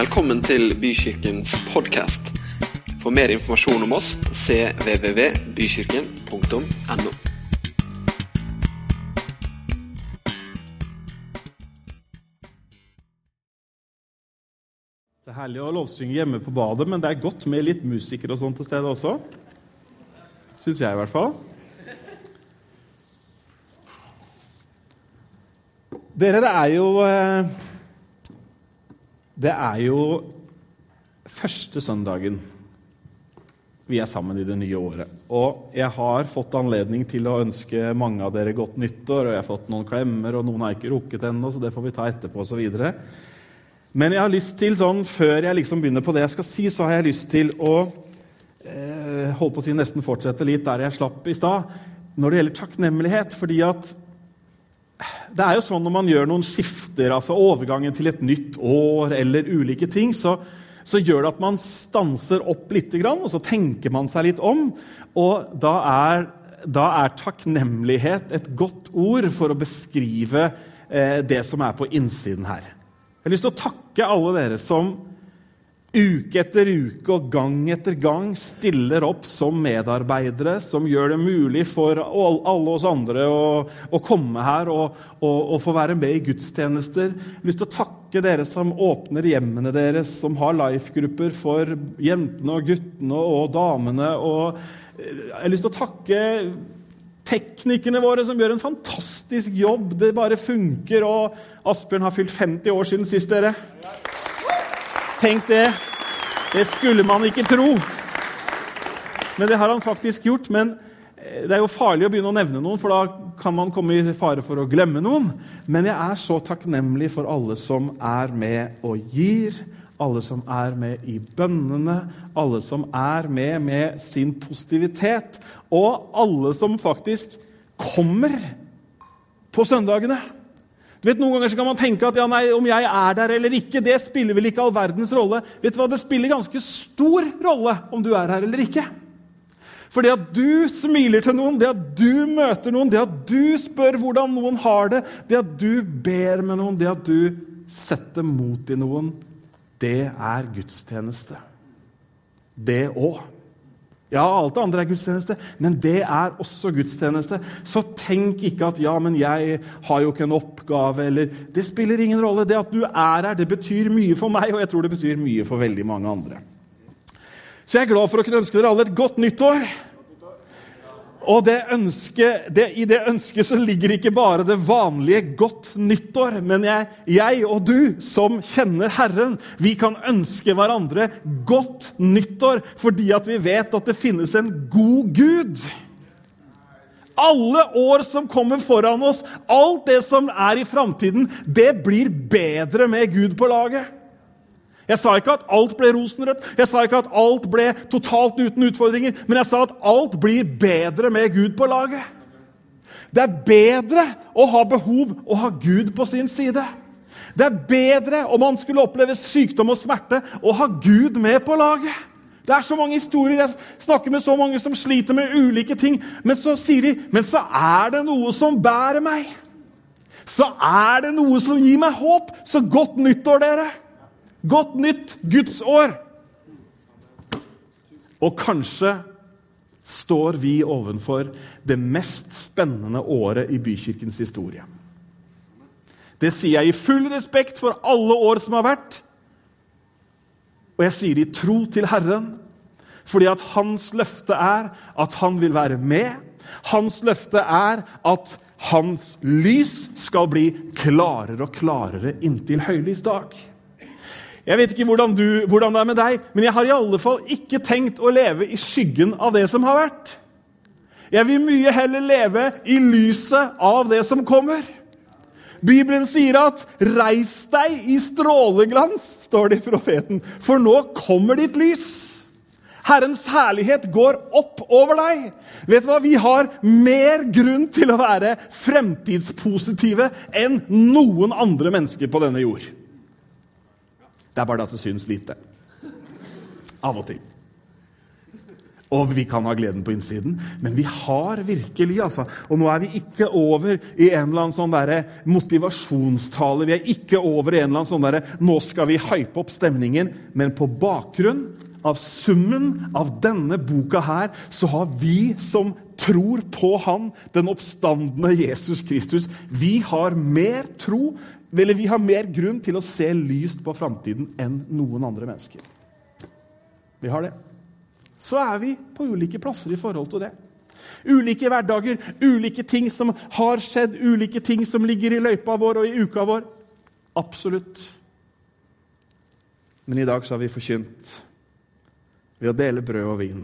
Velkommen til Bykirkens podkast. For mer informasjon om oss cvvvbykirken.no. Det er herlig å lovsynge hjemme på badet, men det er godt med litt musikere og sånt til stede også. Syns jeg, i hvert fall. Dere, det er jo eh, Det er jo første søndagen vi er sammen i det nye året. Og jeg har fått anledning til å ønske mange av dere godt nyttår, og jeg har fått noen klemmer, og noen har ikke rukket ennå, så det får vi ta etterpå, osv. Men jeg har lyst til, sånn, før jeg liksom begynner på det jeg skal si, så har jeg lyst til å eh, holde på å si nesten fortsette litt der jeg slapp i stad, når det gjelder takknemlighet. fordi at det er jo sånn når man gjør noen skifter, altså overgangen til et nytt år eller ulike ting, så, så gjør det at man stanser opp litt, og så tenker man seg litt om. Og da er, da er takknemlighet et godt ord for å beskrive eh, det som er på innsiden her. Jeg har lyst til å takke alle dere som uke etter uke og gang etter gang stiller opp som medarbeidere, som gjør det mulig for alle oss andre å, å komme her og, og, og, få være med i gudstjenester. Jeg har lyst til å takke dere som åpner hjemmene deres, som har life-grupper for jentene og guttene og damene. Og jeg har lyst til å takke teknikerne våre som gjør en fantastisk jobb. Det bare funker. Og Asbjørn har fylt 50 år siden sist, dere. Tenk det. Det skulle man ikke tro. Men det har han faktisk gjort. Men eh, det er jo farlig å begynne å nevne noen, for da kan man komme i fare for å glemme noen. Men jeg er så takknemlig for alle som er med og gir, alle som er med i bønnene, alle som er med med sin positivitet, og alle som faktisk kommer på søndagene. Du vet, Noen ganger kan man tenke at ja, nei, om jeg er der eller ikke, det spiller vel ikke all verdens rolle. Vet du hva, Det spiller ganske stor rolle om du er her eller ikke. For det at du smiler til noen, det at du møter noen, det at du spør hvordan noen har det, det at du ber med noen, det at du setter mot i noen, det er gudstjeneste. Det òg. Ja, alt det andre er gudstjeneste, men det er også gudstjeneste. Så tenk ikke at 'ja, men jeg har jo ikke en oppgave', eller Det spiller ingen rolle. Det at du er her, det betyr mye for meg, og jeg tror det betyr mye for veldig mange andre. Så jeg er glad for å kunne ønske dere alle et godt nyttår. Og det ønsket, det, I det ønsket så ligger ikke bare det vanlige 'godt nyttår', men jeg, jeg, og du som kjenner Herren, vi kan ønske hverandre godt nyttår fordi at vi vet at det finnes en god Gud. Alle år som kommer foran oss, alt det som er i framtiden, det blir bedre med Gud på laget. Jeg sa ikke at alt ble rosenrødt, jeg sa ikke at alt ble totalt uten utfordringer, men jeg sa at alt blir bedre med Gud på laget. Det er bedre å ha behov og ha Gud på sin side. Det er bedre om man skulle oppleve sykdom og smerte, å ha Gud med på laget. Det er så mange historier. Jeg snakker med så mange som sliter med ulike ting. Men så sier de men så er det noe som bærer meg. Så er det noe som gir meg håp. Så godt nyttår, dere! Godt nytt Guds år! Og kanskje står vi ovenfor det mest spennende året i bykirkens historie. Det sier jeg i full respekt for alle år som har vært. Og jeg sier det i tro til Herren, fordi at hans løfte er at han vil være med. Hans løfte er at hans lys skal bli klarere og klarere inntil høylys dag. Jeg vet ikke hvordan, du, hvordan, det er med deg, men jeg har i alle fall ikke tenkt å leve i skyggen av det som har vært. Jeg vil mye heller leve i lyset av det som kommer. Bibelen sier at 'reis deg i stråleglans', står det i profeten, for nå kommer ditt lys. Herrens herlighet går opp over deg. Vet du hva? Vi har mer grunn til å være fremtidspositive enn noen andre mennesker på denne jord. Det er bare det at det syns lite. Av og til. Og vi kan ha gleden på innsiden, men vi har virkelig altså. Og nå er vi ikke over i en eller annen sånn der motivasjonstale. Vi er ikke over i en eller annen sånn der, nå skal vi hype opp stemningen. Men på bakgrunn av summen av denne boka her, så har vi som tror på Han, den oppstandende Jesus Kristus, vi har mer tro, eller vi har mer grunn til å se lyst på framtiden enn noen andre mennesker. Vi har det så er vi på ulike plasser i forhold til det. Ulike hverdager, ulike ting som har skjedd, ulike ting som ligger i løypa vår og i uka vår. Absolutt. Men i dag så har vi forkynt, ved å dele brød og vin,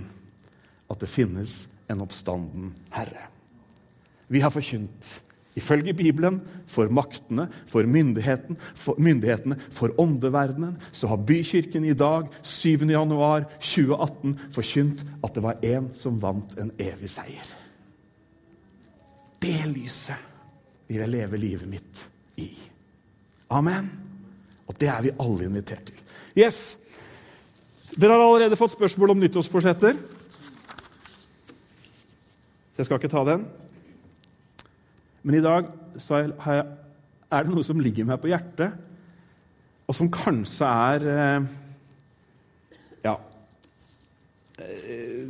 at det finnes en oppstanden Herre. Vi har forkynt Ifølge Bibelen, for maktene, for, myndigheten, for myndighetene, for åndeverdenen, så har Bykirken i dag, 7. januar 2018, forkynt at det var en som vant en evig seier. Det lyset vil jeg leve livet mitt i. Amen. Og det er vi alle invitert til. Yes. Dere har allerede fått spørsmål om nyttårsforsetter. Jeg skal ikke ta den. Men i dag jeg, er det noe som ligger meg på hjertet, og som kanskje er eh, Ja eh,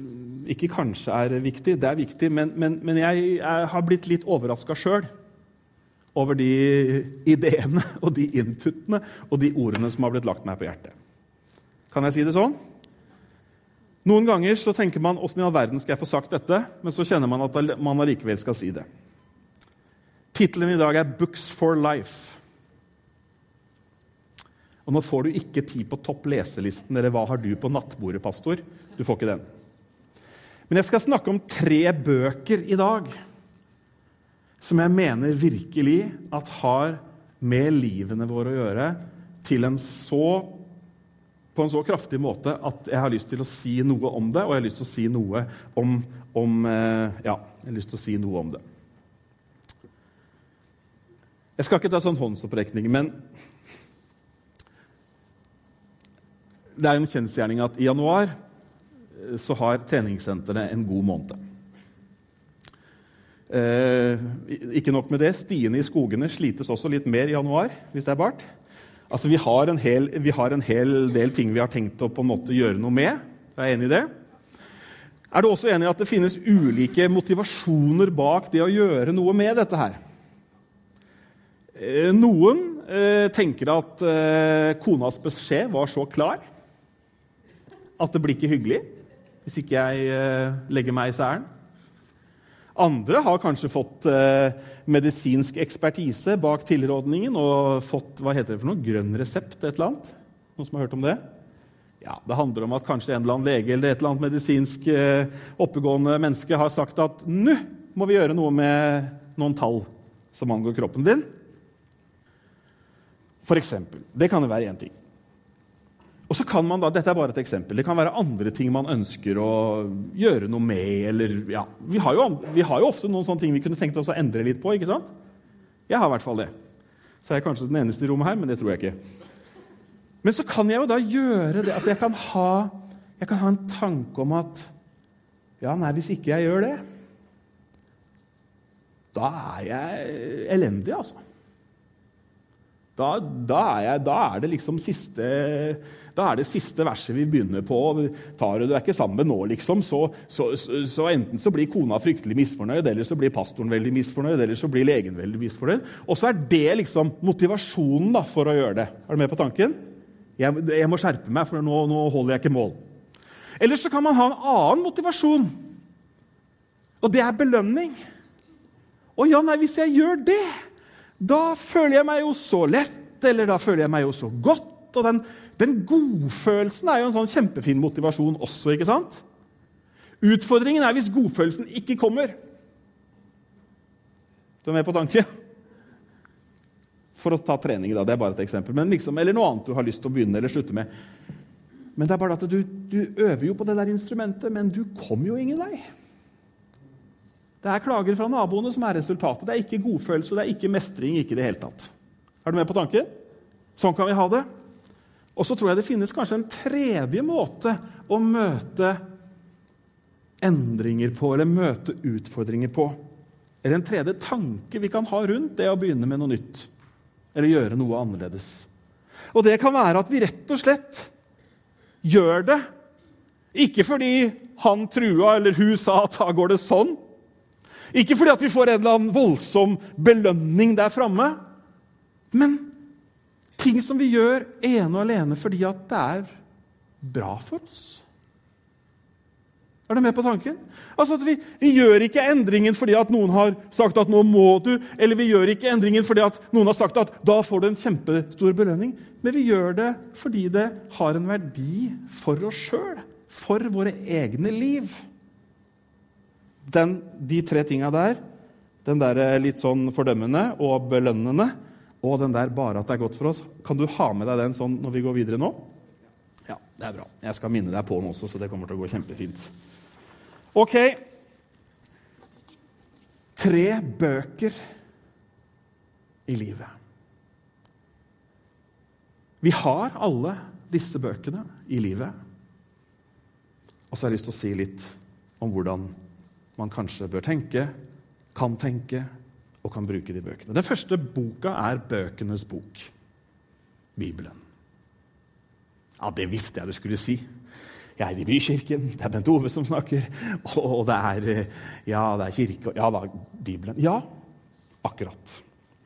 Ikke kanskje er viktig, det er viktig, men, men, men jeg, jeg, har blitt litt overraska sjøl over de ideene og de inputene og de ordene som har blitt lagt meg på hjertet. Kan jeg si det sånn? Noen ganger så tenker man 'åssen i all verden skal jeg få sagt dette?' Men så kjenner man at man allikevel skal si det. Tittelen i dag er 'Books for life'. Og Nå får du ikke tid på topp leselisten eller 'Hva har du på nattbordet, pastor?' Du får ikke den. Men jeg skal snakke om tre bøker i dag som jeg mener virkelig at har med livene våre å gjøre til en så, på en så kraftig måte at jeg har lyst til å si noe om det, og jeg har lyst til å si noe om, om eh, Ja, jeg har lyst til å si noe om det. Jeg skal ikke ta sånn håndsopprekning, men det er en kjensgjerning at i januar eh, så har treningssentrene en god måned. Eh, ikke nok med det, stiene i skogene slites også litt mer i januar. hvis det er bart. Altså, vi har, hel, vi har, en hel, del ting vi har tenkt å på en måte gjøre noe med. Jeg er enig i det. Er du også enig i at det finnes ulike motivasjoner bak det å gjøre noe med dette her? Eh, noen eh, tenker at eh, konas beskjed var så klar at det blir ikke hyggelig hvis ikke jeg legger meg i særen. Andre har kanskje fått medisinsk ekspertise bak tilrådningen og fått hva heter det for noe, grønn resept. et eller annet. Noen som har hørt om det? Ja, Det handler om at kanskje en eller annen lege eller et eller annet medisinsk oppegående menneske har sagt at nå må vi gjøre noe med noen tall som angår kroppen din. For eksempel. Det kan jo være én ting. Og så kan man da, Dette er bare et eksempel. Det kan være andre ting man ønsker å gjøre noe med. eller ja, Vi har jo, vi har jo ofte noen sånne ting vi kunne tenkt oss å endre litt på. ikke sant? Jeg har i hvert fall det. Så er jeg kanskje den eneste i rommet her, men det tror jeg ikke. Men så kan jeg jo da gjøre det. altså Jeg kan ha, jeg kan ha en tanke om at ja, nei, hvis ikke jeg gjør det, da er jeg elendig, altså. Da, da, er jeg, da, er det liksom siste, da er det siste verset vi begynner på. Tar du er ikke sammen nå, liksom, så, så, så, enten så blir kona fryktelig misfornøyd, eller så blir pastoren veldig misfornøyd, eller så blir legen veldig misfornøyd. Og så er det liksom motivasjonen da, for å gjøre det. Er du med på tanken? Jeg, jeg må skjerpe meg, for nå, nå holder jeg ikke mål. Eller så kan man ha en annen motivasjon, og det er belønning. Å ja, nei, hvis jeg gjør det da føler jeg meg jo så lett, eller da føler jeg meg jo så godt. Og den, den godfølelsen er jo en sånn kjempefin motivasjon også. ikke sant? Utfordringen er hvis godfølelsen ikke kommer. Du er med på tanken? For å ta trening, da. Det er bare et eksempel. Liksom, eller noe annet du har lyst til å begynne eller slutte med. Men det er bare at du, du øver jo på det der instrumentet, men du kommer jo ingen vei. Det er klager fra naboene som er resultatet. Det er ikke godfølelse, det er ikke mestring. ikke det hele tatt. Er du med på tanken? Sånn kan vi ha det. Og så tror jeg det finnes kanskje en tredje måte å møte endringer på eller møte utfordringer på. Eller en tredje tanke vi kan ha rundt det å begynne med noe nytt. Eller gjøre noe annerledes. Og det kan være at vi rett og slett gjør det ikke fordi han trua eller hun sa at da går det sånn. Ikke fordi at vi får en eller annen voldsom belønning der framme. Men ting som vi gjør ene og alene fordi at det er bra for oss. Er du med på tanken? Altså at vi, vi, gjør ikke endringen fordi at noen har sagt at 'nå må du', eller vi gjør ikke endringen fordi at noen har sagt at 'da får du en kjempestor belønning'. Men vi gjør det fordi det har en verdi for oss sjøl, for våre egne liv. Den, de tre tinga der, den der litt sånn fordømmende og belønnende, og den der bare at det er godt for oss, kan du ha med deg den sånn når vi går videre nå? Ja, det er bra. Jeg skal minne deg på den også, så det kommer til å gå kjempefint. Ok Tre bøker i livet. Vi har alle disse bøkene i livet. Og så har jeg lyst til å si litt om hvordan man kanskje bør tenke, kan tenke og kan bruke de bøkene. Den første boka er bøkenes bok Bibelen. Ja, det visste jeg du skulle si. Jeg er i Bykirken, det er Bent Ove som snakker, og det er, ja, det er kirke Ja da, Bibelen. Ja, akkurat.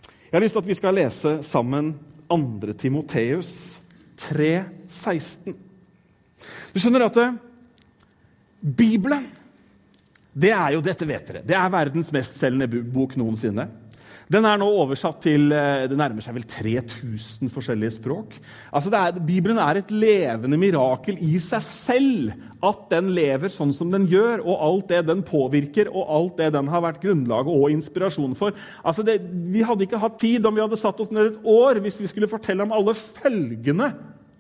Jeg har lyst til at vi skal lese sammen 2. Timoteus 3, 16. Du skjønner at eh, Bibelen det er jo, dette vet dere, det er verdens mestselgende bok noensinne. Den er nå oversatt til eh, det nærmer seg vel 3000 forskjellige språk. Altså er, Bibelen er et levende mirakel i seg selv. At den lever sånn som den gjør, og alt det den påvirker, og alt det den har vært grunnlaget og inspirasjon for. Altså det, vi hadde ikke hatt tid om vi hadde satt oss ned et år hvis vi skulle fortelle om alle følgene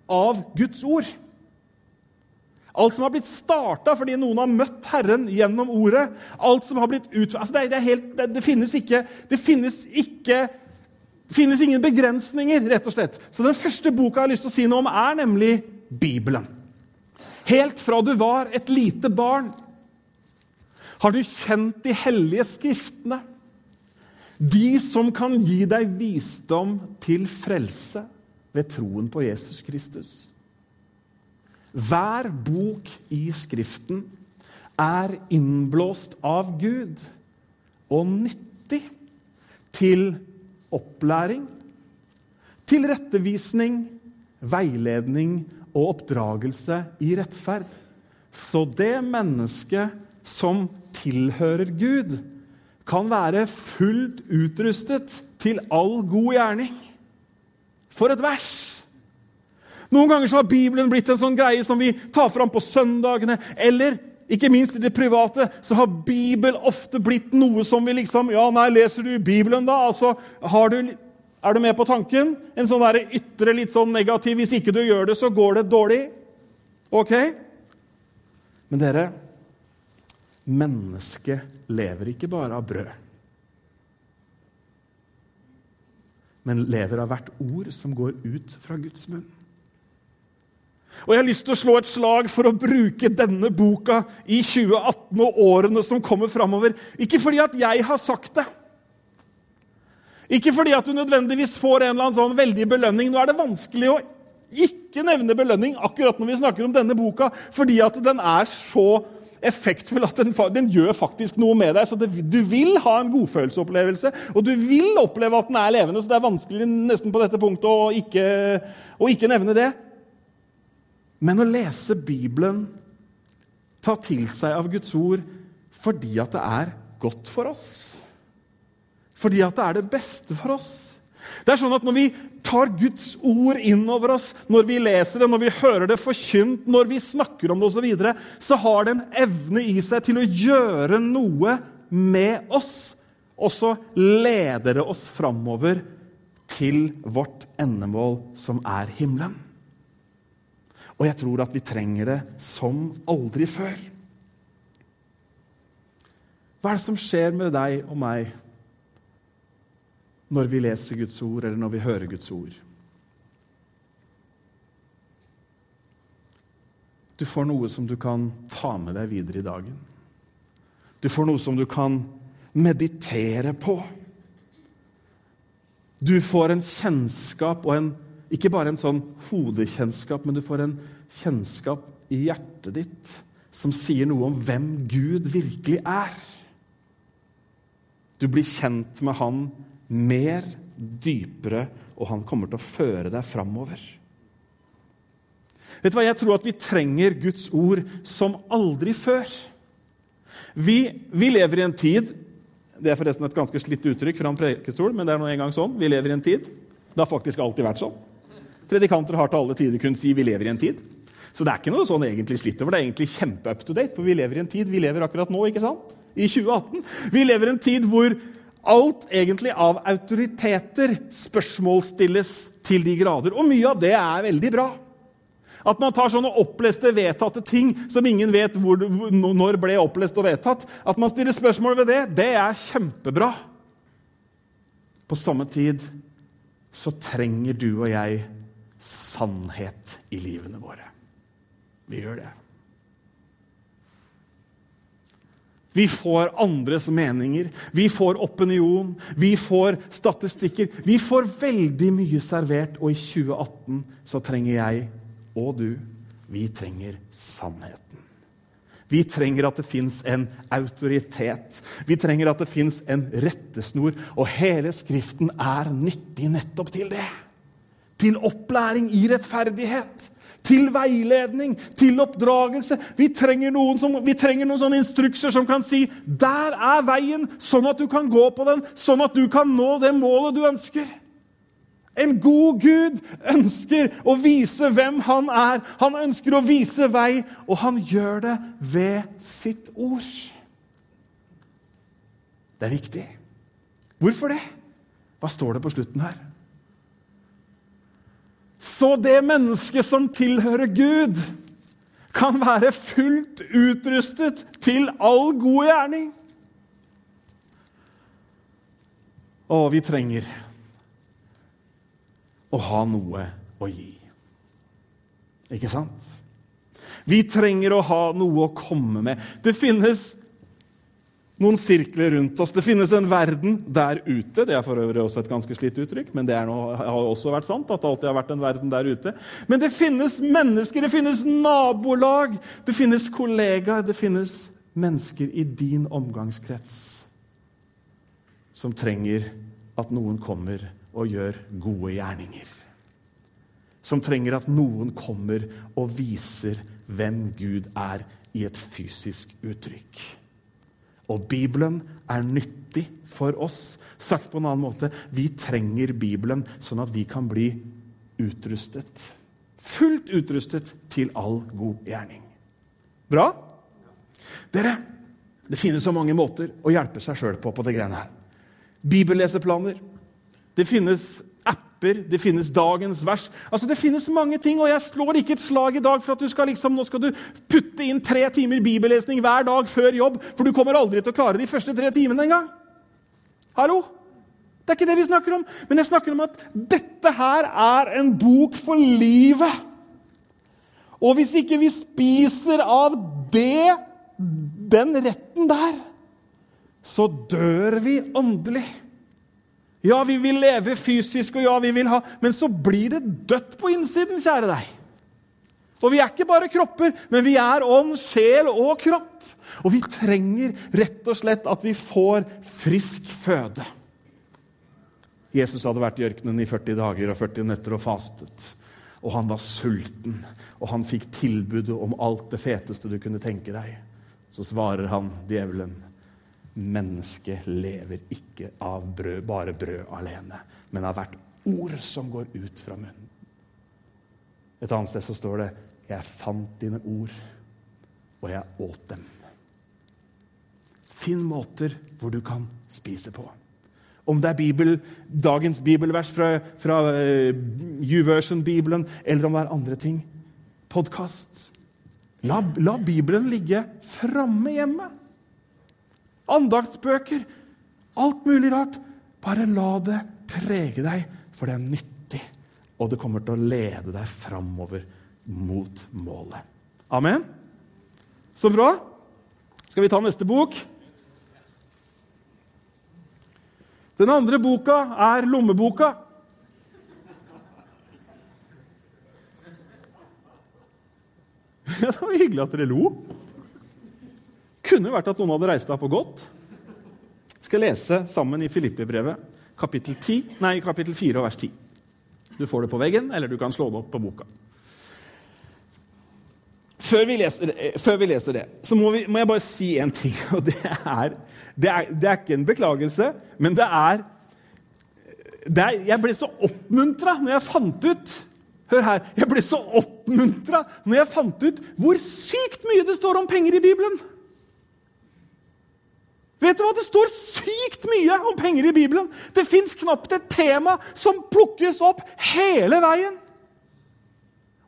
av Guds ord. Alt som har blitt starta fordi noen har møtt Herren gjennom ordet. alt som har blitt ut... Altså det, det, helt, det, det, finnes ikke Det finnes ikke finnes ingen begrensninger, rett og slett. Så den første boka jeg har lyst til å si noe om, er nemlig Bibelen. Helt fra du var et lite barn, har du kjent de hellige skriftene. De som kan gi deg visdom til frelse ved troen på Jesus Kristus. Hver bok i Skriften er innblåst av Gud og nyttig til opplæring, tilrettevisning, veiledning og oppdragelse i rettferd. Så det mennesket som tilhører Gud, kan være fullt utrustet til all god gjerning. For et vers! Noen ganger så har Bibelen blitt en sånn greie som vi tar fram på søndagene. Eller ikke minst i det private så har Bibel ofte blitt noe som vi liksom Ja, nei, leser du Bibelen, da? Altså, du, Er du med på tanken? En sånn der ytre litt sånn negativ Hvis ikke du gjør det, så går det dårlig. Ok? Men dere Mennesket lever ikke bare av brød. Men lever av hvert ord som går ut fra Guds munn. Og jeg har lyst til å slå et slag for å bruke denne boka i 2018 og årene som kommer framover. Ikke fordi at jeg har sagt det. Ikke fordi at du nødvendigvis får en eller annen sånn veldig belønning. Nå er det vanskelig å ikke nevne belønning akkurat når vi snakker om denne boka, fordi at den er så effektfull at den, den gjør faktisk noe med deg. så det, Du vil ha en godfølelsesopplevelse, og du vil oppleve at den er levende. Så det er vanskelig nesten på dette punktet å ikke, å ikke nevne det. Men å lese Bibelen, ta til seg av Guds ord fordi at det er godt for oss. Fordi at det er det beste for oss. Det er sånn at Når vi tar Guds ord inn over oss, når vi leser det, når vi hører det forkynt, når vi snakker om det osv., så, videre, så har det en evne i seg til å gjøre noe med oss. Og så leder det oss framover til vårt endemål, som er himmelen. Og jeg tror at vi trenger det som aldri før. Hva er det som skjer med deg og meg når vi leser Guds ord, eller når vi hører Guds ord? Du får noe som du kan ta med deg videre i dagen. Du får noe som du kan meditere på. Du får en kjennskap og en Ikke bare en sånn hodekjennskap, men du får en kjennskap i hjertet ditt som sier noe om hvem Gud virkelig er. Du blir kjent med Han mer, dypere, og han kommer til å føre deg framover. Vet du hva, Jeg tror at vi trenger Guds ord som aldri før. Vi, vi lever i en tid Det er forresten et ganske slitt uttrykk fra en prekestol, men det er nå en gang sånn. Vi lever i en tid. Det har faktisk alltid vært sånn. Predikanter har til alle tider kunnet si 'vi lever i en tid'. Så det er ikke noe sånn egentlig slitt over. Det er egentlig kjempe up to date, for vi lever i en tid vi lever akkurat nå. ikke sant? I 2018. Vi lever i en tid hvor alt egentlig av autoriteter spørsmålsstilles til de grader. Og mye av det er veldig bra. At man tar sånne oppleste, vedtatte ting som ingen vet hvor, når ble opplest og vedtatt. At man stiller spørsmål ved det, det er kjempebra. På samme tid så trenger du og jeg sannhet i livene våre. Vi gjør det. Vi får andres meninger, vi får opinion, vi får statistikker. Vi får veldig mye servert, og i 2018 så trenger jeg og du vi trenger sannheten. Vi trenger at det fins en autoritet. Vi trenger at det fins en rettesnor. Og hele Skriften er nyttig nettopp til det. Til opplæring i rettferdighet til veiledning, til oppdragelse. Vi trenger, noen, som, trenger noen sånne instrukser som kan si 'Der er veien', sånn at du kan gå på den, sånn at du kan nå det målet du ønsker. En god Gud ønsker å vise hvem han er. Han ønsker å vise vei, og han gjør det ved sitt ord. Det er viktig. Hvorfor det? Hva står det på slutten her? Så det mennesket som tilhører Gud, kan være fullt utrustet til all god gjerning. Og vi trenger å ha noe å gi. Ikke sant? Vi trenger å ha noe å komme med. Det finnes noen sirkler rundt oss. Det finnes en verden der ute. Det er for øvrig også et ganske slitt uttrykk, men det noe, har også vært sant. at det alltid har vært en verden der ute. Men det finnes mennesker, det finnes nabolag, det finnes kollegaer, det finnes mennesker i din omgangskrets som trenger at noen kommer og gjør gode gjerninger. Som trenger at noen kommer og viser hvem Gud er i et fysisk uttrykk. Og Bibelen er nyttig for oss. Sagt på en annen måte vi trenger Bibelen sånn at vi kan bli utrustet. Fullt utrustet til all god gjerning. Bra? Dere, det finnes så mange måter å hjelpe seg sjøl på på det greiene her. Bibelleseplaner. Det finnes apper, det finnes dagens vers. Altså Det finnes mange ting, og jeg slår ikke et slag i dag for at du skal liksom, nå skal du putte inn tre timer bibellesning hver dag før jobb, for du kommer aldri til å klare de første tre timene engang. Hallo? Det er ikke det vi snakker om. Men jeg snakker om at dette her er en bok for livet. Og hvis ikke vi spiser av det, den retten der, så dør vi åndelig. Ja, vi vil leve fysisk, og ja, vi vil ha Men så blir det dødt på innsiden, kjære deg. Og vi er ikke bare kropper, men vi er ånd, sjel og kropp. Og vi trenger rett og slett at vi får frisk føde. Jesus hadde vært i ørkenen i 40 dager og 40 netter og fastet. Og han var sulten, og han fikk tilbudet om alt det feteste du kunne tenke deg. Så svarer han djevelen Mennesket lever ikke av brød, bare brød alene, men av hvert ord som går ut fra munnen. Et annet sted så står det 'Jeg fant dine ord, og jeg åt dem'. Finn måter hvor du kan spise på. Om det er Bibel, dagens bibelvers fra, fra uh, YouVersion-bibelen, eller om det er andre ting. Podkast. La, la Bibelen ligge framme hjemme andaktsbøker, alt mulig rart. Bare la det prege deg, for det er nyttig, og det kommer til å lede deg framover mot målet. Amen? Så bra. Skal vi ta neste bok? Den andre boka er lommeboka. Ja, det var hyggelig at dere lo. Kunne vært at noen hadde reist deg opp og gått. Jeg skal lese sammen i Filippibrevet, kapittel, 10, nei, kapittel 4 og vers 10. Du får det på veggen, eller du kan slå det opp på boka. Før vi leser, før vi leser det, så må, vi, må, jeg bare si en ting. og det er, det er, det er ikke en beklagelse, men det er, det er Jeg ble så oppmuntra når jeg fant ut Hør her. Jeg ble så oppmuntra når jeg fant ut hvor sykt mye det står om penger i Bibelen. Vet du hva? Det står sykt mye om penger i Bibelen. Det fins knapt et tema som plukkes opp hele veien.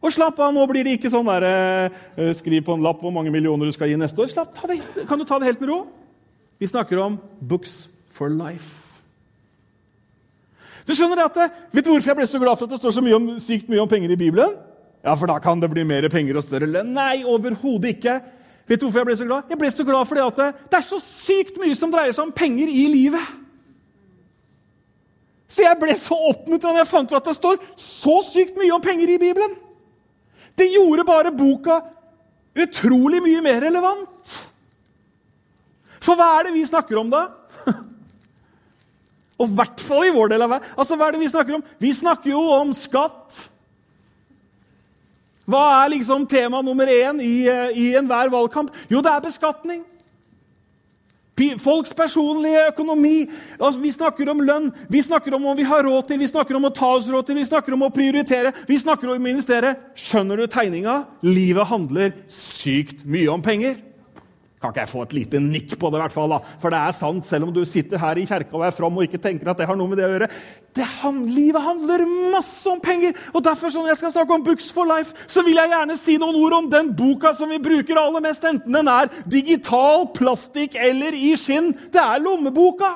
Og slapp av, nå blir det ikke sånn der, eh, skriv på en lapp hvor mange millioner du skal gi neste år. Slapp, det, kan du ta det helt med ro? Vi snakker om Books for life. Du skjønner at, Vet du hvorfor jeg ble så glad for at det står så mye om, sykt mye om penger i Bibelen? Ja, for da kan det bli mer penger og større lønn. Nei, overhodet ikke. Vet du hvorfor jeg ble så glad? Jeg ble så glad fordi at det er så sykt mye som dreier seg om penger i livet. Så jeg ble så oppmuntra når jeg fant ut at det står så sykt mye om penger i Bibelen. Det gjorde bare boka utrolig mye mer relevant. For hva er det vi snakker om da? Og i hvert fall i vår del av verden. Altså, hva er det Vi snakker om? Vi snakker jo om skatt. Hva er liksom tema nummer én i, eh, i enhver valgkamp? Jo, det er beskatning. Folks personlige økonomi. Altså, vi snakker om lønn, vi snakker om om vi har råd til, vi snakker om å ta oss råd til, vi snakker om å prioritere, vi snakker om å investere. Skjønner du tegninga? Livet handler sykt mye om penger. Kan ikke jeg få et lite nikk på det, i hvert fall, da? For det er sant, selv om du sitter her i kjerka og er from og ikke tenker at det har noe med det å gjøre. Det han, livet handler masse om penger. Og derfor, når jeg skal snakke om Books for life, så vil jeg gjerne si noen ord om den boka som vi bruker aller mest, enten den er digital, plastikk eller i skinn. Det er lommeboka.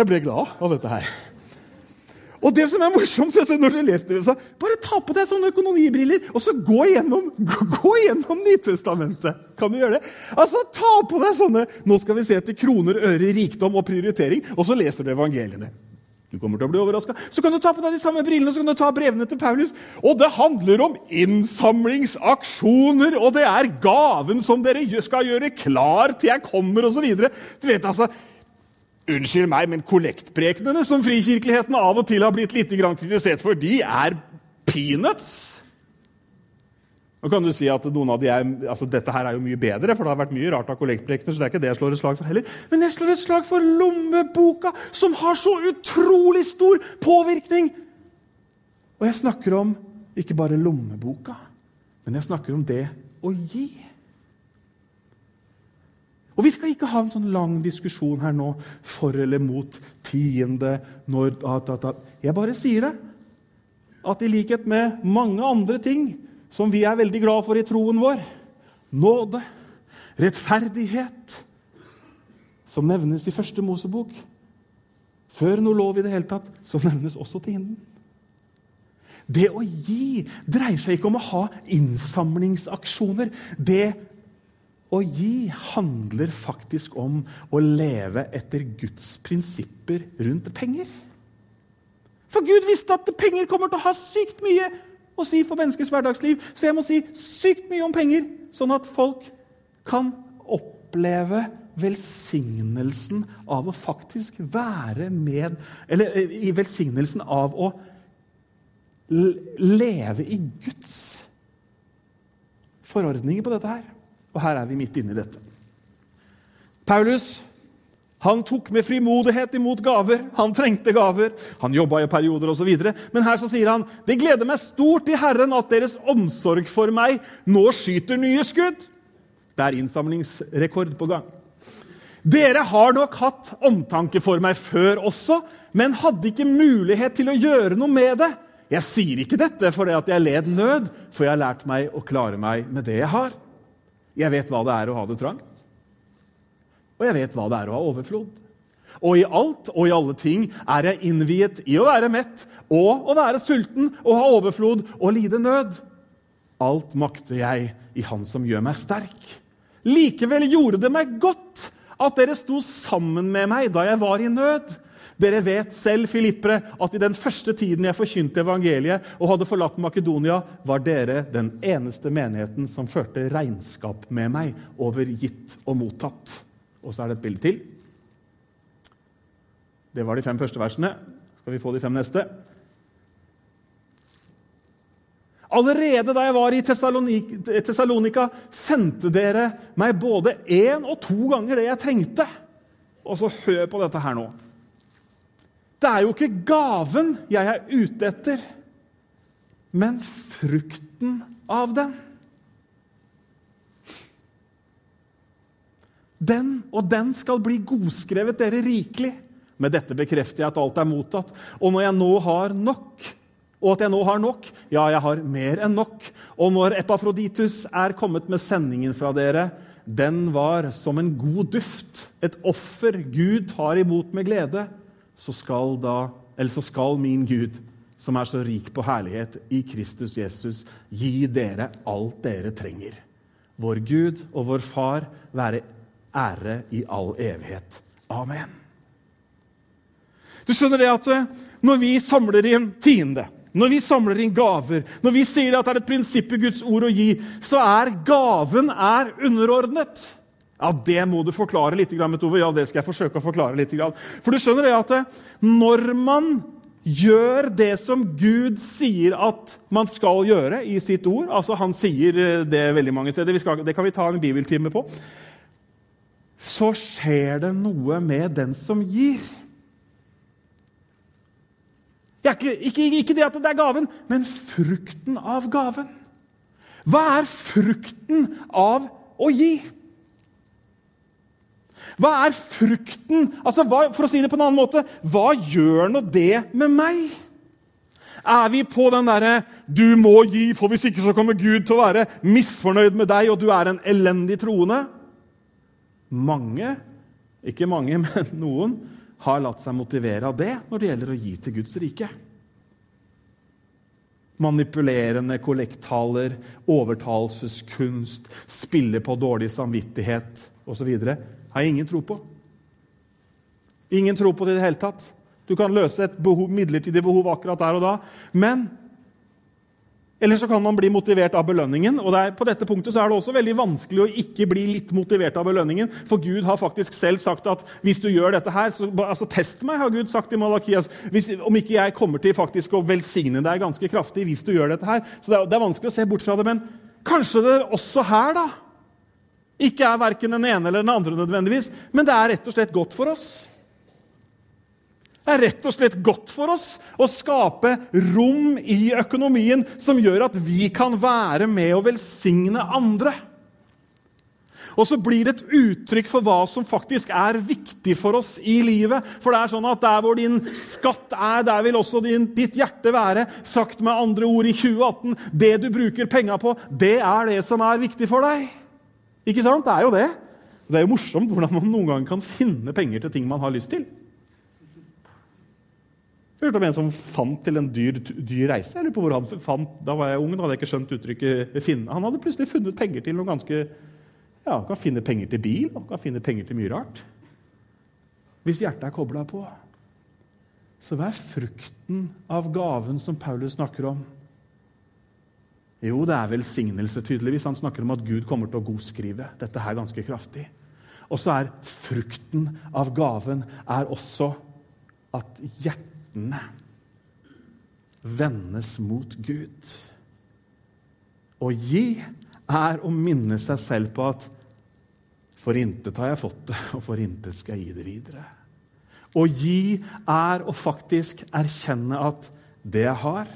Jeg ble glad av dette her. Og det som er morsomt, når du leser det, så bare ta på deg sånne økonomibriller og så gå gjennom, gjennom Nytestamentet. Kan du gjøre det? Altså, Ta på deg sånne Nå skal vi se etter kroner, øre, rikdom og prioritering. Og så leser du evangeliene. Du kommer til å bli overraska. Så kan du ta på deg de samme brillene og så kan du ta brevene til Paulus. Og det handler om innsamlingsaksjoner, og det er gaven som dere skal gjøre klar til jeg kommer, osv. Du vet, altså, Unnskyld meg, men kollektprekenene som frikirkeligheten av og til har blitt litt kritisert for, de er peanuts. Nå kan du si at noen av de er, altså Dette her er jo mye bedre, for det har vært mye rart av kollektprekener. så det er ikke det jeg slår et slag for heller. Men jeg slår et slag for lommeboka, som har så utrolig stor påvirkning! Og jeg snakker om ikke bare lommeboka, men jeg snakker om det å gi. Og Vi skal ikke ha en sånn lang diskusjon her nå for eller mot tiende når, at, at, at. Jeg bare sier det. At i likhet med mange andre ting som vi er veldig glad for i troen vår nåde, rettferdighet, som nevnes i første Mosebok Før noe lov i det hele tatt, så nevnes også tienden. Det å gi dreier seg ikke om å ha innsamlingsaksjoner. Det å gi handler faktisk om å leve etter Guds prinsipper rundt penger. For Gud visste at penger kommer til å ha sykt mye å si for menneskers hverdagsliv. Så jeg må si sykt mye om penger, sånn at folk kan oppleve velsignelsen av å faktisk være med Eller i velsignelsen av å leve i Guds forordninger på dette her. Og her er vi midt inne i dette. Paulus han tok med frimodighet imot gaver. Han trengte gaver. Han jobba i perioder osv. Men her så sier han det gleder meg stort i Herren at deres omsorg for meg nå skyter nye skudd. Det er innsamlingsrekord på gang. Dere har nok hatt omtanke for meg før også, men hadde ikke mulighet til å gjøre noe med det. Jeg sier ikke dette fordi jeg led nød, for jeg har lært meg å klare meg med det jeg har. Jeg vet hva det er å ha det trangt, og jeg vet hva det er å ha overflod. Og i alt og i alle ting er jeg innviet i å være mett og å være sulten og ha overflod og lide nød. Alt makter jeg i Han som gjør meg sterk. Likevel gjorde det meg godt at dere sto sammen med meg da jeg var i nød. Dere vet selv, Filippere, at i den første tiden jeg forkynte evangeliet og hadde forlatt Makedonia, var dere den eneste menigheten som førte regnskap med meg over gitt og mottatt. Og så er det et bilde til. Det var de fem første versene. Skal vi få de fem neste? Allerede da jeg var i Tessalonika, sendte dere meg både én og to ganger det jeg trengte. Og så hør på dette her nå. Det er jo ikke gaven jeg er ute etter, men frukten av den. Den og den skal bli godskrevet dere rikelig. Med dette bekrefter jeg at alt er mottatt. Og når jeg nå har nok, og at jeg nå har nok, ja, jeg har mer enn nok. Og når Epafroditus er kommet med sendingen fra dere, den var som en god duft, et offer Gud tar imot med glede så skal, da, så skal min Gud, som er så rik på herlighet i Kristus Jesus, gi dere alt dere trenger. Vår Gud og vår Far være ære i all evighet. Amen. Du skjønner det at eh, når vi samler inn tiende, når vi samler inn gaver, når vi sier at det er et prinsipp i Guds ord å gi, så er gaven er underordnet. Ja, Det må du forklare litt, Tove. Ja, det skal jeg forsøke å forklare litt. For du skjønner det at eh, når man gjør det som Gud sier at man skal gjøre i sitt ord altså Han sier eh, det veldig mange steder, skal, det kan vi ta en bibeltime på. Så skjer det noe med den som gir. Ikke, ikke, ikke det at det er gaven, men frukten av gaven. Hva er frukten av å gi? Hva er frukten? Altså, hva, for å si det på en annen måte, hva gjør nå det med meg? Er vi på den derre 'du må gi, for hvis ikke så kommer Gud til å være misfornøyd med deg', og du er en elendig troende? Mange, ikke mange, men noen, har latt seg motivere av det når det gjelder å gi til Guds rike. Manipulerende kollekttaler, overtalelseskunst, spille på dårlig samvittighet osv har jeg ingen tro på. Ingen tro på det i det hele tatt. Du kan løse et behov, midlertidig behov akkurat der og da. Men eller så kan man bli motivert av belønningen. og er, På dette punktet er det også veldig vanskelig å ikke bli litt motivert av belønningen. For Gud har faktisk selv sagt at hvis du gjør dette her, så altså, test meg, har Gud sagt i Malakias. Hvis, om ikke jeg kommer til faktisk å velsigne deg ganske kraftig hvis du gjør dette her. Så det er, det er vanskelig å se bort fra det. Men kanskje det også her, da, ikke er verken den ene eller den andre nødvendigvis, men det er rett og slett godt for oss. Det er rett og slett godt for oss å skape rom i økonomien som gjør at vi kan være med og velsigne andre. Og så blir det et uttrykk for hva som faktisk er viktig for oss i livet. For det er sånn at der hvor din skatt er, der vil også din, ditt hjerte være. Sagt med andre ord i 2018 det du bruker penga på, det er det som er viktig for deg. Ikke sant? Det er jo det. Det er jo morsomt hvordan man noen ganger kan finne penger til ting man har lyst til. Jeg hørte om en som fant til en dyr, dyr reise. Jeg på hvor han fant, Da var jeg ung, da hadde jeg ikke skjønt uttrykket finne. Han hadde plutselig funnet penger til noe ganske Ja, kan finne penger til bil og kan finne penger til mye rart. Hvis hjertet er kobla på. Så hva er frukten av gaven som Paulus snakker om? Jo, det er velsignelse, tydeligvis. Han snakker om at Gud kommer til å godskrive dette her ganske kraftig. Og så er frukten av gaven er også at hjertene vendes mot Gud. Å gi er å minne seg selv på at for intet har jeg fått det, og for intet skal jeg gi det videre. Å gi er å faktisk erkjenne at det jeg har,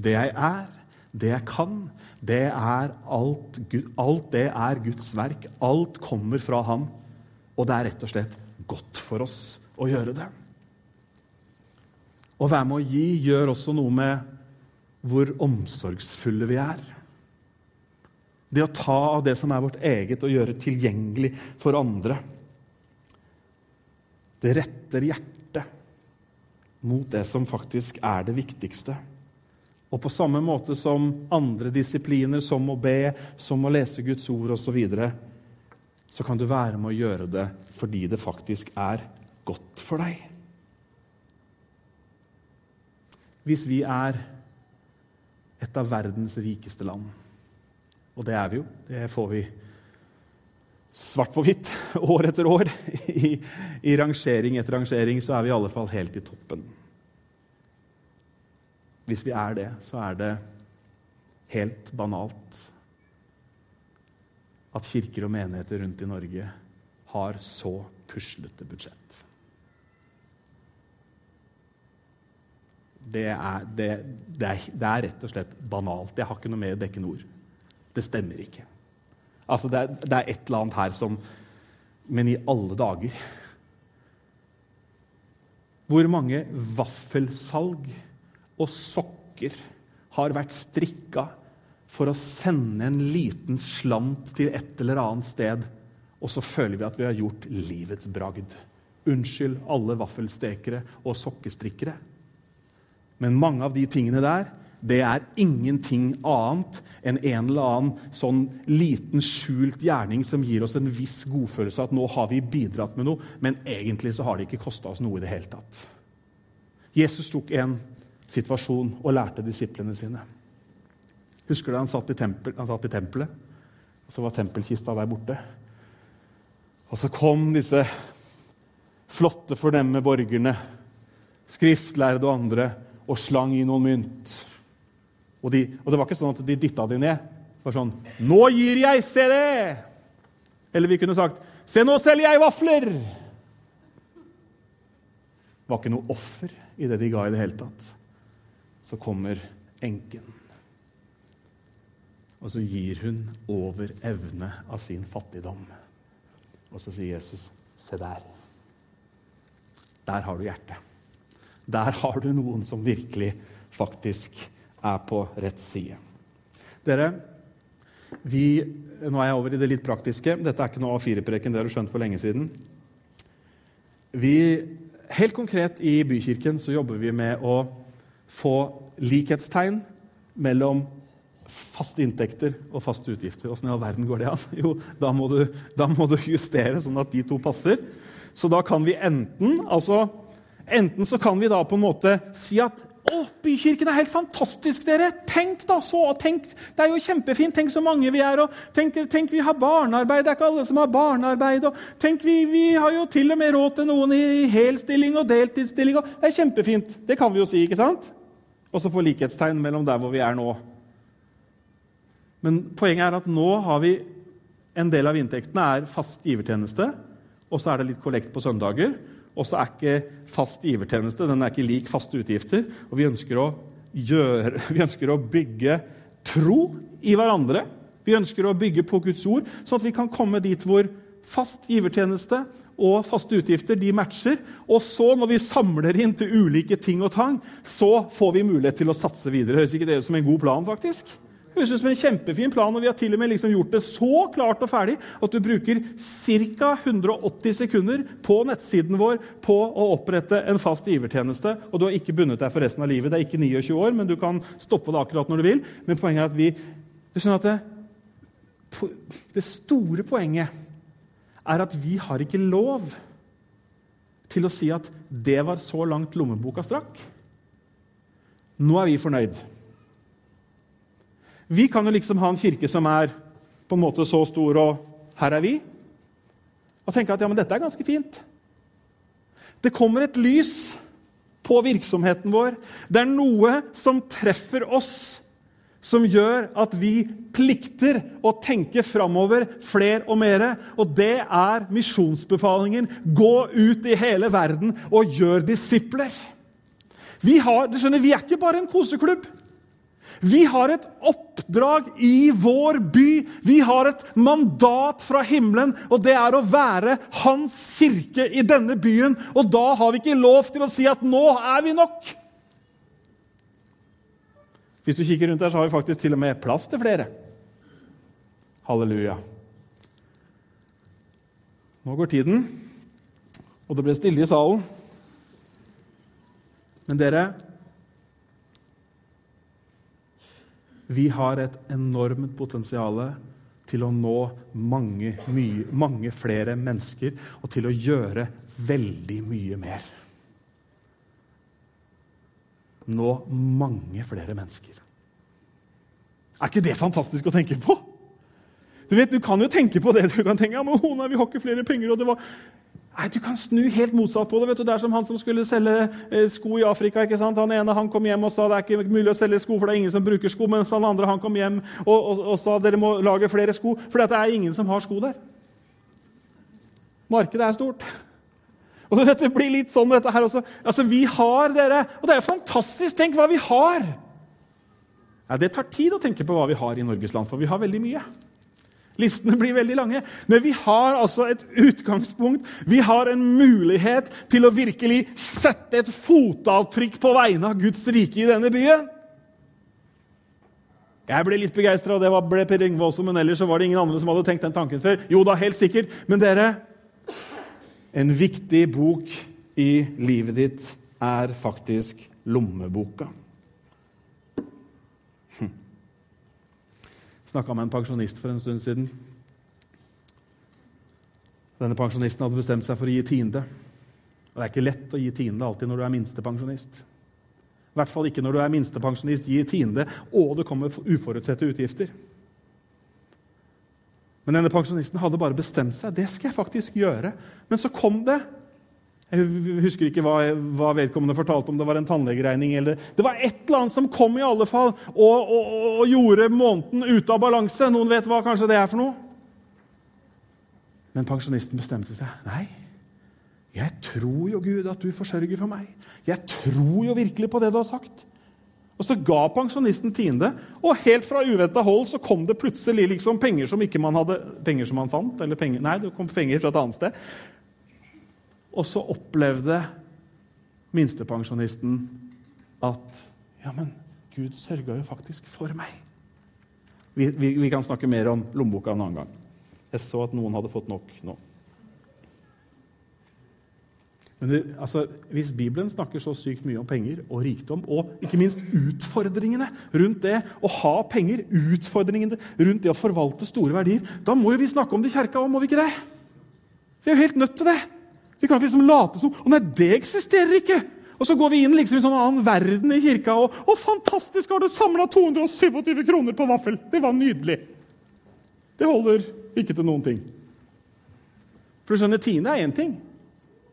det jeg er, det jeg kan, det er alt, alt det er Guds verk. Alt kommer fra ham. Og det er rett og slett godt for oss å gjøre det. Å være med å gi gjør også noe med hvor omsorgsfulle vi er. Det å ta av det som er vårt eget, og gjøre tilgjengelig for andre. Det retter hjertet mot det som faktisk er det viktigste. Og på samme måte som andre disipliner, som å be, som å lese Guds ord osv., så, videre, så kan du være med å gjøre det fordi det faktisk er godt for deg. Hvis vi er et av verdens rikeste land, og det er vi jo, det får vi svart på hvitt år etter år. I, I, rangering etter rangering så er vi i alle fall helt i toppen. Hvis vi er det, så er det helt banalt at kirker og menigheter rundt i Norge har så puslete budsjett. Det er, det, det, er, det er, rett og slett banalt. Jeg har ikke noe mer dekkende ord. Det stemmer ikke. Altså, det er, det er et eller annet her som Men i alle dager Hvor mange vaffelsalg og sokker har vært strikka for å sende en liten slant til et eller annet sted, og så føler vi at vi har gjort livets bragd. Unnskyld alle vaffelstekere og sokkestrikkere. Men mange av de tingene der det er ingenting annet enn en eller annen sånn liten, skjult gjerning som gir oss en viss godfølelse av at nå har vi bidratt med noe, men egentlig så har det ikke kosta oss noe i det hele tatt. Jesus tok en situasjon og lærte disiplene sine. Husker du han satt i, tempel, han satt i tempelet? Og så var tempelkista der borte. Og så kom disse flotte, fornemme borgerne, skriftlærde og andre, og slang i noen mynt. Og, de, og, det var ikke sånn at de dytta de ned. Det var sånn 'Nå gir jeg! Se det!' Eller vi kunne sagt 'Se, nå selger jeg vafler!' Det var ikke noe offer i det de ga i det hele tatt. Så kommer enken. Og så gir hun over evne av sin fattigdom. Og så sier Jesus, 'Se der. Der har du hjertet. Der har du noen som virkelig faktisk er på rett side.' Dere, vi, nå er jeg over i det litt praktiske. Dette er ikke noe A4-preken, det har du skjønt for lenge siden. Vi, helt konkret i Bykirken så jobber vi med å få likhetstegn mellom faste inntekter og faste utgifter. Åssen i all verden går det an? Jo, da må, du, da må, du, justere sånn at de to passer. Så da kan vi enten altså, Enten så kan vi da på en måte si at å, Bykirken er helt fantastisk, dere! Tenk da så! Tenk, det er jo kjempefint! Tenk så mange vi er! og Tenk, tenk vi har barnearbeid! Det er ikke alle som har barnearbeid! og Tenk, vi, vi har jo til og med råd til noen i helstilling og deltidsstilling! og Det er kjempefint! Det kan vi jo si, ikke sant? Og så få likhetstegn mellom der hvor vi er nå, men poenget er at nå har vi en del av inntektene er fast givertjeneste, og så er det litt kollekt på søndager. Og så er ikke fast givertjeneste den er ikke lik faste utgifter. Og vi ønsker, å gjøre, vi ønsker å bygge tro i hverandre. Vi ønsker å bygge på Guds ord, sånn at vi kan komme dit hvor fast givertjeneste og faste utgifter de matcher. Og så, når vi samler inn til ulike ting og tang, så får vi mulighet til å satse videre. Høres ikke det ut som en god plan, faktisk? Høres ut som en kjempefin plan, og vi har til og med liksom gjort det så klart og ferdig at du bruker ca. 180 sekunder på nettsiden vår på å opprette en fast givertjeneste. Og du har ikke bundet deg for resten av livet. Det er ikke 29 år, men du kan stoppe det akkurat når du vil. Men poenget er at vi du skjønner at det, det store poenget er at vi har ikke lov til å si at det var så langt lommeboka strakk. Nå er vi fornøyd. Vi kan jo liksom ha en kirke som er på en måte så stor, og her er vi. Og tenke at ja, men dette er ganske fint. Det kommer et lys på virksomheten vår. Det er noe som treffer oss, som gjør at vi plikter å tenke framover flere og mere. Og det er misjonsbefalingen. Gå ut i hele verden og gjør disipler. Vi, har, skjønner, vi er ikke bare en koseklubb. Vi har et oppdrag i vår by. Vi har et mandat fra himmelen, og det er å være Hans kirke i denne byen. Og da har vi ikke lov til å si at 'nå er vi nok'. Hvis du kikker rundt her, så har vi faktisk til og med plass til flere. Halleluja. Nå går tiden, og det ble stille i salen. Men dere, Vi har et enormt potensial til å nå mange, mye, mange flere mennesker og til å gjøre veldig mye mer. Nå mange flere mennesker. Er ikke det fantastisk å tenke på? Du vet, du kan jo tenke på det. Du kan tenke ja, men nei, vi har ikke flere penger. og det var... Nei, Du kan snu helt motsatt på det. vet du. Det er som han som skulle selge eh, sko i Afrika. ikke sant? Han ene han kom hjem og sa det er ikke mulig å selge sko, for det er ingen som bruker sko. Mens han andre han kom hjem og, og, og sa dere må lage flere sko, for det er ingen som har sko der. Markedet er stort. Og du vet, Det blir litt sånn dette her også. Altså, Vi har dere, og det er jo fantastisk! Tenk hva vi har! Ja, Det tar tid å tenke på hva vi har i Norges land, for vi har veldig mye. Listene blir veldig lange. Men vi har altså et utgangspunkt. Vi har en mulighet til å virkelig sette et fotavtrykk på vegne av Guds rike i denne byen. Jeg ble litt begeistra, og det ble Per Yngve også, men ellers var det ingen andre som hadde tenkt den tanken før. Jo da, helt sikkert. Men dere, en viktig bok i livet ditt er faktisk lommeboka. snakka med en pensjonist for en stund siden. Denne pensjonisten hadde bestemt seg for å gi tiende. Og Det er ikke lett å gi tiende alltid når du er minstepensjonist. I hvert fall ikke når du er minstepensjonist, gi tiende, og det kommer uforutsette utgifter. Men denne pensjonisten hadde bare bestemt seg. Det skal jeg faktisk gjøre. Men så kom det jeg husker ikke hva, hva, vedkommende fortalte, om det var en tannlegeregning eller Det var et eller annet som kom i alle fall og, og, og, gjorde måneden ute av balanse. Noen vet hva kanskje det er for noe? Men pensjonisten bestemte seg. Nei, jeg tror jo, Gud, at du forsørger for meg. Jeg tror jo virkelig på det du har sagt. Og Så ga pensjonisten tiende, og helt fra uventa hold så kom det plutselig liksom penger som ikke man hadde, penger som man fant. eller penger, Nei, det kom penger fra et annet sted. Og så opplevde minstepensjonisten at Ja, men Gud sørga jo faktisk for meg. Vi, vi, vi, kan snakke mer om lommeboka en annen gang. Jeg så at noen hadde fått nok nå. Men det, altså, Hvis Bibelen snakker så sykt mye om penger og rikdom, og ikke minst utfordringene rundt det å ha penger, utfordringene rundt det å forvalte store verdier, da må jo vi snakke om det i kjerka òg, må vi ikke det? Vi er jo helt nødt til det. Vi kan ikke liksom late som Å nei, det eksisterer ikke! Og så går vi inn liksom i sånn annen verden i kirka, og å, fantastisk, har du samla 227 kroner på vaffel! Det var nydelig. Det holder ikke til noen ting. For du skjønner, tiende er én ting.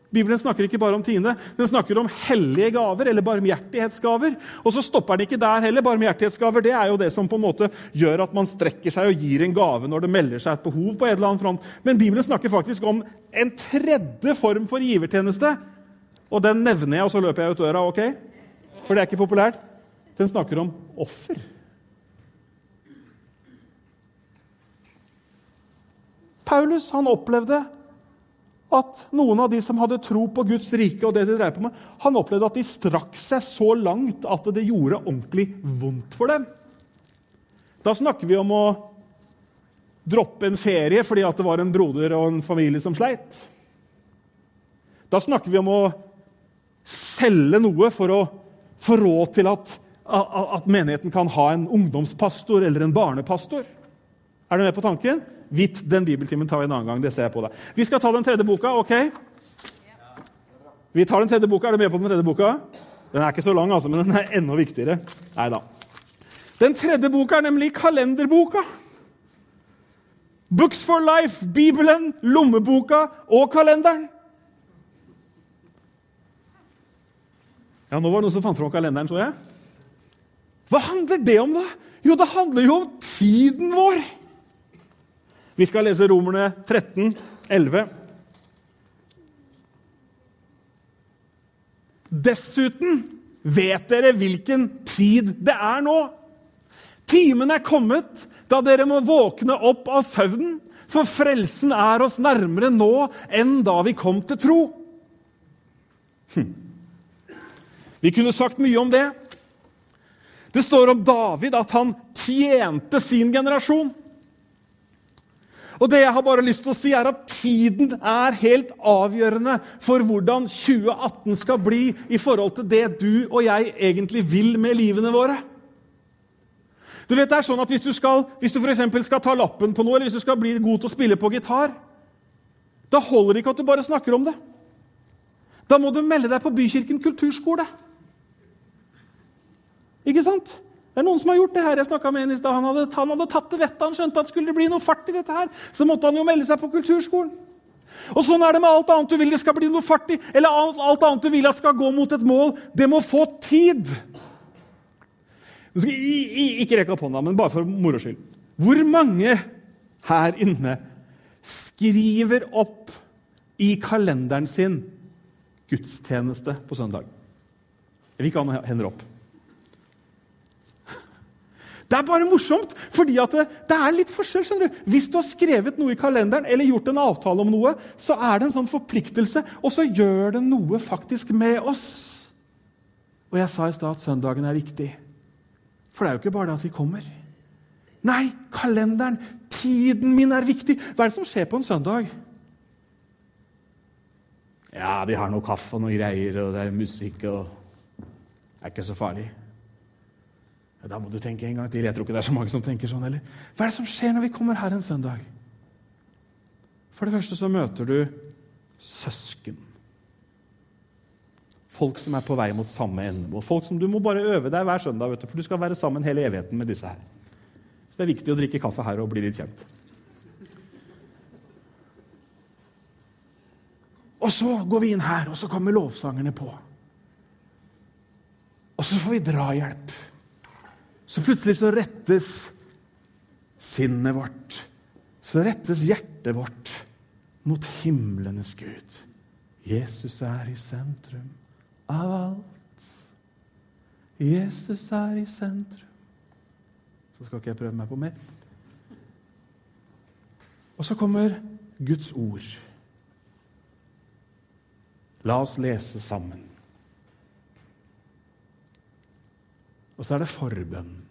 Bibelen snakker ikke bare om tiende, den snakker om hellige gaver eller barmhjertighetsgaver. Og så stopper den ikke der heller. Barmhjertighetsgaver det er jo det som på en måte gjør at man strekker seg og gir en gave når det melder seg et behov. på en eller annen front. Men Bibelen snakker faktisk om en tredje form for givertjeneste. Og den nevner jeg, og så løper jeg ut døra. ok? For det er ikke populært. Den snakker om offer. Paulus han opplevde at noen av de som hadde tro på Guds rike, og det de drev på med, han opplevde at de strakk seg så langt at det gjorde ordentlig vondt for dem. Da snakker vi om å droppe en ferie fordi det var en broder og en familie som sleit. Da snakker vi om å selge noe for å få råd til at, at menigheten kan ha en ungdomspastor eller en barnepastor. Er du med på tanken? Vitt den bibeltimen tar vi en annen gang. det ser jeg på deg. Vi skal ta den tredje boka. ok? Vi tar den tredje boka. Er du med på den tredje boka? Den er ikke så lang, altså, men den er enda viktigere. Nei da. Den tredje boka er nemlig kalenderboka. Books for life, Bibelen, lommeboka og kalenderen. Ja, Nå var det noen som fant fram kalenderen, så jeg. Hva handler det om, da? Jo, det handler jo om tiden vår. Vi skal lese Romerne 13, 11. Dessuten vet dere hvilken tid det er nå. Timen er kommet da dere må våkne opp av søvnen, for frelsen er oss nærmere nå enn da vi kom til tro. Hm. Vi kunne sagt mye om det. Det står om David at han tjente sin generasjon. Og det jeg har bare lyst til å si er at Tiden er helt avgjørende for hvordan 2018 skal bli i forhold til det du og jeg egentlig vil med livene våre. Du vet, det er sånn at Hvis du, skal, hvis du for skal ta lappen på noe, eller hvis du skal bli god til å spille på gitar, da holder det ikke at du bare snakker om det. Da må du melde deg på Bykirken kulturskole. Ikke sant? Det er noen som har gjort det her. Jeg med en i sted. Han, hadde, han hadde tatt det vettet. Han skjønte at skulle det bli noe fart i dette her, så måtte han jo melde seg på kulturskolen. Og Sånn er det med alt annet du vil det skal bli noe fart i, eller alt annet du vil at skal gå mot et mål. Det må få tid. Ikke rekk opp hånda, men bare for moro skyld. Hvor mange her inne skriver opp i kalenderen sin gudstjeneste på søndag? Jeg vil ikke ha noen hender opp. Det er bare morsomt, fordi det, det, er litt forskjell. skjønner du. Hvis du har skrevet noe i kalenderen eller gjort en avtale om noe, så er det en sånn forpliktelse, og så gjør det noe faktisk med oss. Og jeg sa i stad at søndagen er viktig. For det er jo ikke bare det at vi kommer. Nei, kalenderen, tiden min er viktig. Hva er det som skjer på en søndag? Ja, vi har noe kaffe og noe greier, og det er musikk og Det er ikke så farlig. Da må du tenke en gang til. Jeg tror ikke det er så mange som tenker sånn heller. Hva er det som skjer når vi kommer her en søndag? For det første så møter du søsken. Folk som er på vei mot samme endemål. Folk som Du må bare øve deg hver søndag, vet du, for du skal være sammen hele evigheten med disse her. Så det er viktig å drikke kaffe her og bli litt kjent. Og så går vi inn her, og så kommer lovsangerne på. Og så får vi drahjelp. Så plutselig så rettes sinnet vårt, så rettes hjertet vårt mot himlenes Gud. Jesus er i sentrum av alt. Jesus er i sentrum. Så skal ikke jeg prøve meg på mer. Og så kommer Guds ord. La oss lese sammen. Og så er det forbønn.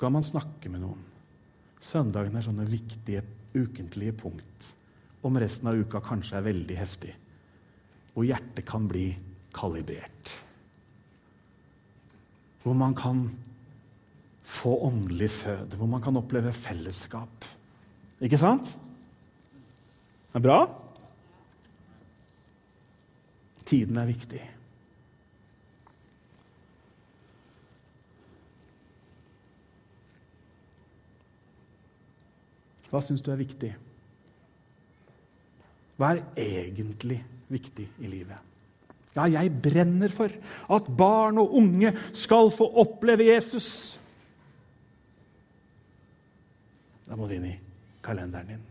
Så kan man snakke med noen. Søndagen er sånne viktige ukentlige punkt. Om resten av uka kanskje er veldig heftig. Og hjertet kan bli kalibrert. Hvor man kan få åndelig føde, hvor man kan oppleve fellesskap. Ikke sant? Det er bra? Tiden er viktig. Hva syns du er viktig? Hva er egentlig viktig i livet? Ja, jeg brenner for at barn og unge skal få oppleve Jesus. Da må du inn i kalenderen din.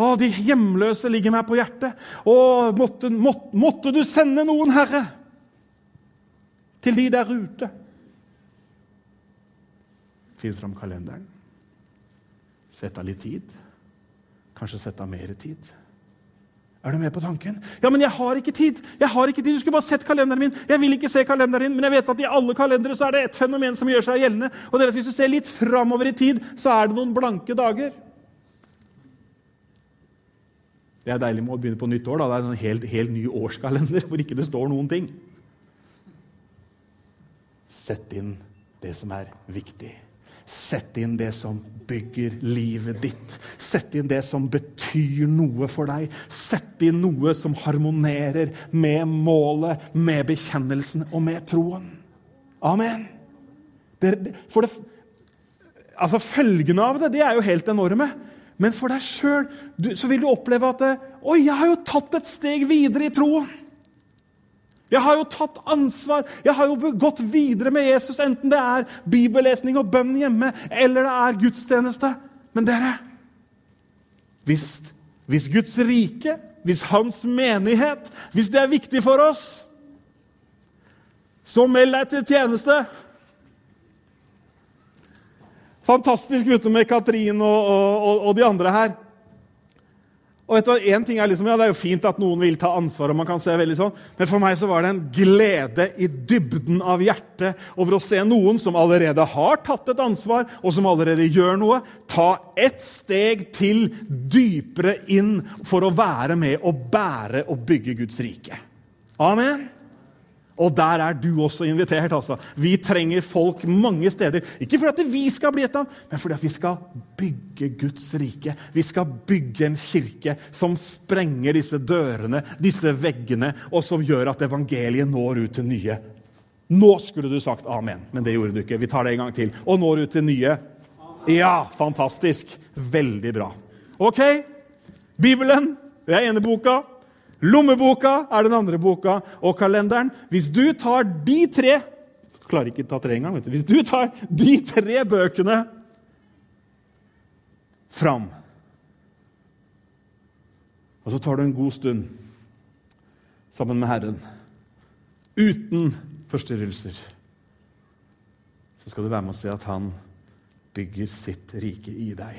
Å, de hjemløse ligger meg på hjertet. Å, måtte, måtte, måtte du sende noen, Herre, til de der ute. Finn fram kalenderen. Sett av litt tid. Kanskje sette av mer tid. Er du med på tanken? Ja, men jeg har ikke tid! Jeg har ikke tid, Du skulle bare sett kalenderen min. Jeg vil ikke se kalenderen din, men jeg vet at i alle kalendere så er det et fenomen som gjør seg gjeldende. Og det er at Hvis du ser litt framover i tid, så er det noen blanke dager. Det er deilig med å begynne på nytt år. da. Det er en helt, helt ny årskalender hvor ikke det står noen ting. Sett inn det som er viktig. Sett inn det som bygger livet ditt. Sett inn det som betyr noe for deg. Sett inn noe som harmonerer med målet, med bekjennelsen og med troen. Amen. Det, for det, altså Følgene av det de er jo helt enorme. Men for deg sjøl vil du oppleve at Oi, jeg har jo tatt et steg videre i troen. Jeg har jo tatt ansvar. Jeg har jo gått videre med Jesus, enten det er bibellesning og bønn hjemme, eller det er gudstjeneste. Men dere hvis, hvis Guds rike, hvis Hans menighet, hvis det er viktig for oss, så meld deg til tjeneste. Fantastisk ute med Katrin og, og, og de andre her. Og vet du, en ting er liksom, ja, Det er jo fint at noen vil ta ansvar, og man kan se veldig sånn, men for meg så var det en glede i dybden av hjertet over å se noen som allerede har tatt et ansvar, og som allerede gjør noe, ta ett steg til dypere inn for å være med og bære og bygge Guds rike. Amen. Og der er du også invitert. altså. Vi trenger folk mange steder. Ikke fordi at vi skal bli et av, men fordi at vi skal bygge Guds rike. Vi skal bygge en kirke som sprenger disse dørene, disse veggene, og som gjør at evangeliet når ut til nye. Nå skulle du sagt amen, men det gjorde du ikke. Vi tar det en gang til. Og når ut til nye. Ja, fantastisk. Veldig bra. OK? Bibelen, det er ene boka. Lommeboka er den andre boka, og kalenderen. Hvis du tar de tre klarer ikke ta tre engang. Hvis du tar de tre bøkene fram Og så tar du en god stund sammen med Herren, uten forstyrrelser, så skal du være med og se at han bygger sitt rike i deg.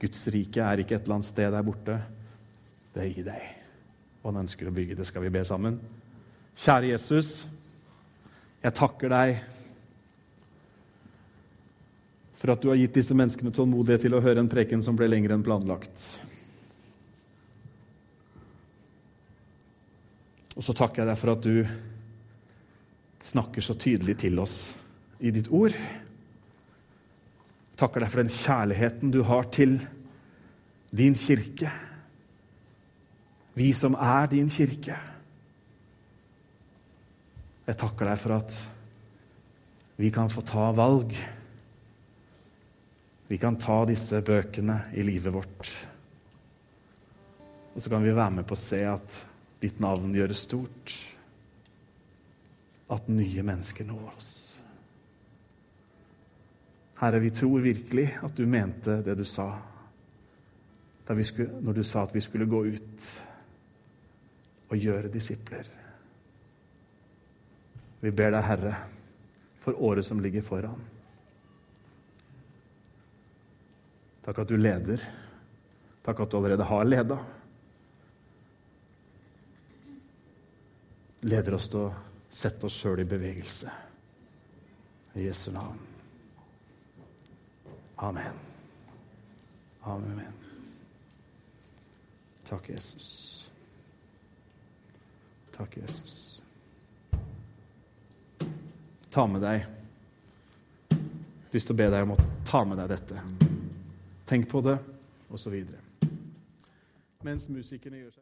Guds rike er ikke et eller annet sted der borte. Det i deg. Og han ønsker å bygge det. Skal vi be sammen? Kjære Jesus, jeg takker deg for at du har gitt disse menneskene tålmodighet til å høre en preken som ble lengre enn planlagt. Og så takker jeg deg for at du snakker så tydelig til oss i ditt ord. Takker deg for den kjærligheten du har til din kirke vi som er din kirke. Jeg takker deg for at vi kan få ta valg. Vi kan ta disse bøkene i livet vårt. Og så kan vi være med på å se at ditt navn gjøres stort. At nye mennesker når oss. Herre, vi tror virkelig at du mente det du sa skulle, når du sa at vi skulle gå ut og gjøre disipler. Vi ber deg, Herre, for året som ligger foran. Takk at du leder. Takk at du allerede har leda. Leder oss til å sette oss sjøl i bevegelse. I Jesu navn. Amen. Amen. Takk, Jesus. Takk, Jesus. Ta med deg Jeg har lyst til å be deg om å ta med deg dette. Tenk på det, og så videre. Mens musikerne gjør seg